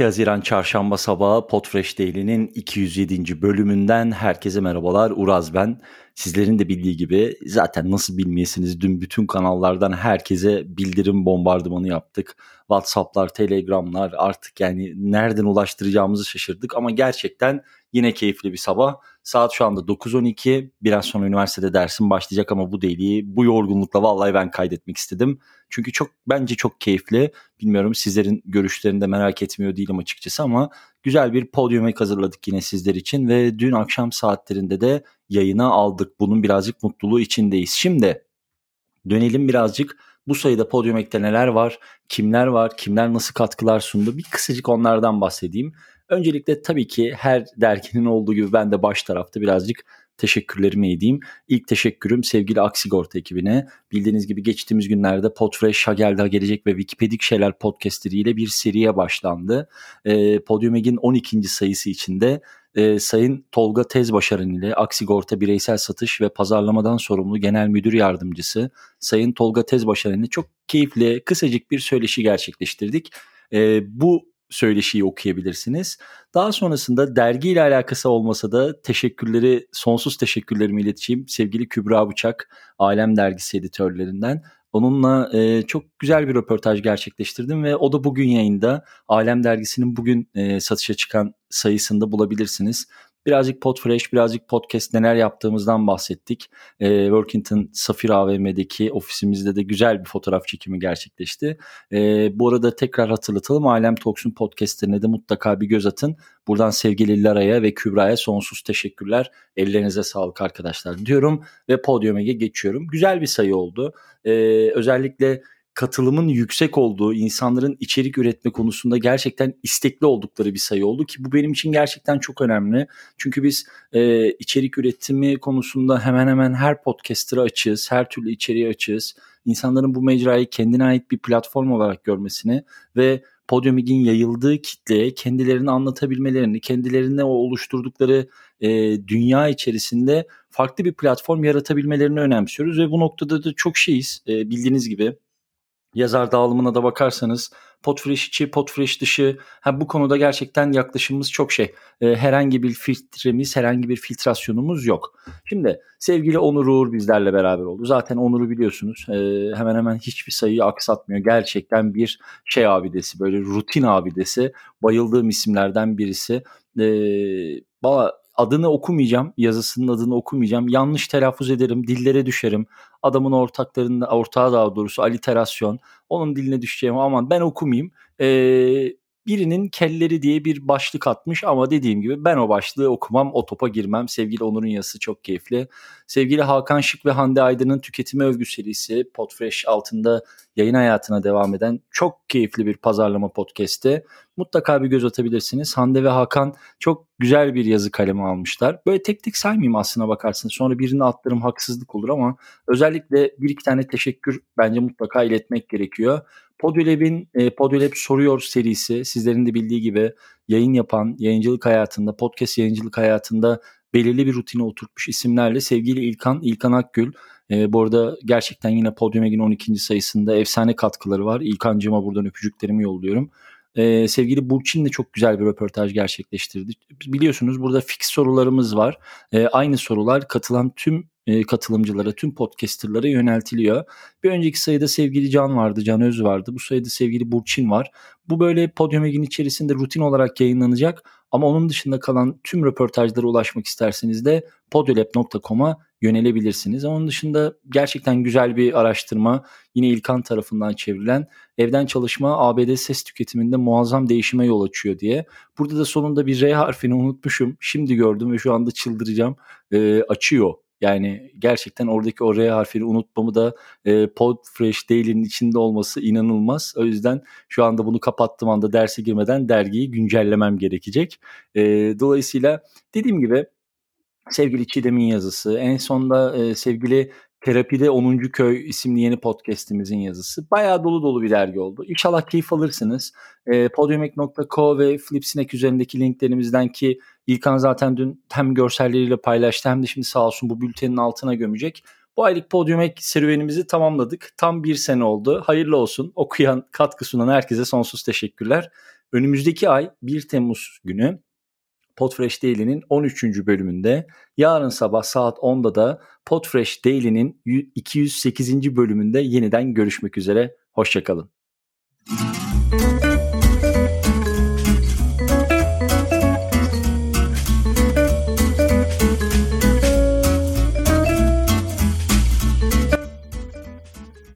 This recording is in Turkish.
2 Haziran Çarşamba sabahı Podfresh Daily'nin 207. bölümünden herkese merhabalar. Uraz ben. Sizlerin de bildiği gibi zaten nasıl bilmeyesiniz dün bütün kanallardan herkese bildirim bombardımanı yaptık. Whatsapp'lar, Telegram'lar artık yani nereden ulaştıracağımızı şaşırdık ama gerçekten yine keyifli bir sabah. Saat şu anda 9.12. Biraz sonra üniversitede dersim başlayacak ama bu deliği bu yorgunlukla vallahi ben kaydetmek istedim. Çünkü çok bence çok keyifli. Bilmiyorum sizlerin görüşlerini de merak etmiyor değilim açıkçası ama güzel bir podyum hazırladık yine sizler için ve dün akşam saatlerinde de yayına aldık. Bunun birazcık mutluluğu içindeyiz. Şimdi dönelim birazcık bu sayıda podyum ekte neler var, kimler var, kimler nasıl katkılar sundu bir kısacık onlardan bahsedeyim. Öncelikle tabii ki her derginin olduğu gibi ben de baş tarafta birazcık teşekkürlerimi edeyim. İlk teşekkürüm sevgili Aksigorta ekibine. Bildiğiniz gibi geçtiğimiz günlerde Podfresh, Hagel'da gelecek ve Wikipedik Şeyler podcastleriyle bir seriye başlandı. E, Podium Eg'in 12. sayısı içinde e, Sayın Tolga Tezbaşaran ile Aksigorta Bireysel Satış ve Pazarlamadan Sorumlu Genel Müdür Yardımcısı Sayın Tolga Tezbaşaran ile çok keyifli, kısacık bir söyleşi gerçekleştirdik. E, bu söyleşiyi okuyabilirsiniz. Daha sonrasında dergiyle alakası olmasa da teşekkürleri, sonsuz teşekkürlerimi ileteceğim sevgili Kübra Bıçak, Alem Dergisi editörlerinden. Onunla e, çok güzel bir röportaj gerçekleştirdim ve o da bugün yayında. Alem Dergisi'nin bugün e, satışa çıkan sayısında bulabilirsiniz. Birazcık Podfresh, birazcık podcast neler yaptığımızdan bahsettik. E, Workington Safir AVM'deki ofisimizde de güzel bir fotoğraf çekimi gerçekleşti. E, bu arada tekrar hatırlatalım. Alem Talks'un podcastlerine de mutlaka bir göz atın. Buradan sevgili Lara'ya ve Kübra'ya sonsuz teşekkürler. Ellerinize sağlık arkadaşlar diyorum ve podyuma geçiyorum. Güzel bir sayı oldu. E, özellikle katılımın yüksek olduğu, insanların içerik üretme konusunda gerçekten istekli oldukları bir sayı oldu ki bu benim için gerçekten çok önemli. Çünkü biz e, içerik üretimi konusunda hemen hemen her podcaster'ı açığız, her türlü içeriği açığız. İnsanların bu mecrayı kendine ait bir platform olarak görmesini ve Podiumig'in yayıldığı kitleye kendilerini anlatabilmelerini, kendilerine o oluşturdukları e, dünya içerisinde farklı bir platform yaratabilmelerini önemsiyoruz ve bu noktada da çok şeyiz e, bildiğiniz gibi yazar dağılımına da bakarsanız Podfresh içi, Podfresh dışı ha, bu konuda gerçekten yaklaşımımız çok şey. E, herhangi bir filtremiz, herhangi bir filtrasyonumuz yok. Şimdi sevgili Onur Uğur bizlerle beraber oldu. Zaten Onur'u biliyorsunuz. E, hemen hemen hiçbir sayıyı aksatmıyor. Gerçekten bir şey abidesi, böyle rutin abidesi. Bayıldığım isimlerden birisi. E, valla adını okumayacağım, yazısının adını okumayacağım. Yanlış telaffuz ederim, dillere düşerim. Adamın ortaklarında, ortağı daha doğrusu aliterasyon. Onun diline düşeceğim aman ben okumayayım. Ee, birinin kelleri diye bir başlık atmış ama dediğim gibi ben o başlığı okumam, o topa girmem. Sevgili Onur'un yazısı çok keyifli. Sevgili Hakan Şık ve Hande Aydın'ın Tüketimi Övgü serisi Podfresh altında yayın hayatına devam eden çok keyifli bir pazarlama podcast'i. Mutlaka bir göz atabilirsiniz. Hande ve Hakan çok güzel bir yazı kalemi almışlar. Böyle tek tek saymayayım aslına bakarsınız. Sonra birini attırım haksızlık olur ama özellikle bir iki tane teşekkür bence mutlaka iletmek gerekiyor. Podülab'in e, Podülab Soruyor serisi sizlerin de bildiği gibi yayın yapan, yayıncılık hayatında, podcast yayıncılık hayatında belirli bir rutine oturtmuş isimlerle sevgili İlkan, İlkan Akgül. E, bu arada gerçekten yine Podium Egin 12. sayısında efsane katkıları var. İlkancığıma buradan öpücüklerimi yolluyorum. Ee, sevgili Burçin de çok güzel bir röportaj gerçekleştirdi. Biliyorsunuz burada fix sorularımız var. Ee, aynı sorular katılan tüm e, katılımcılara, tüm podcasterlara yöneltiliyor. Bir önceki sayıda sevgili Can vardı, Can Öz vardı. Bu sayıda sevgili Burçin var. Bu böyle Podium Egin içerisinde rutin olarak yayınlanacak. Ama onun dışında kalan tüm röportajlara ulaşmak isterseniz de podolab.com'a yönelebilirsiniz. Onun dışında gerçekten güzel bir araştırma yine İlkan tarafından çevrilen evden çalışma ABD ses tüketiminde muazzam değişime yol açıyor diye. Burada da sonunda bir R harfini unutmuşum. Şimdi gördüm ve şu anda çıldıracağım. E, açıyor yani gerçekten oradaki o R harfini unutmamı da e, Podfresh Daily'nin içinde olması inanılmaz. O yüzden şu anda bunu kapattığım anda derse girmeden dergiyi güncellemem gerekecek. E, dolayısıyla dediğim gibi sevgili Çiğdem'in yazısı, en sonda e, sevgili Terapide 10. Köy isimli yeni podcast'imizin yazısı. Bayağı dolu dolu bir dergi oldu. İnşallah keyif alırsınız. E, podiumek.co ve Flipsnack üzerindeki linklerimizden ki İlkan zaten dün hem görselleriyle paylaştı hem de şimdi sağ olsun bu bültenin altına gömecek. Bu aylık Podiumek serüvenimizi tamamladık. Tam bir sene oldu. Hayırlı olsun. Okuyan, katkı sunan herkese sonsuz teşekkürler. Önümüzdeki ay 1 Temmuz günü Podfresh Daily'nin 13. bölümünde yarın sabah saat 10'da da Podfresh Daily'nin 208. bölümünde yeniden görüşmek üzere. Hoşçakalın.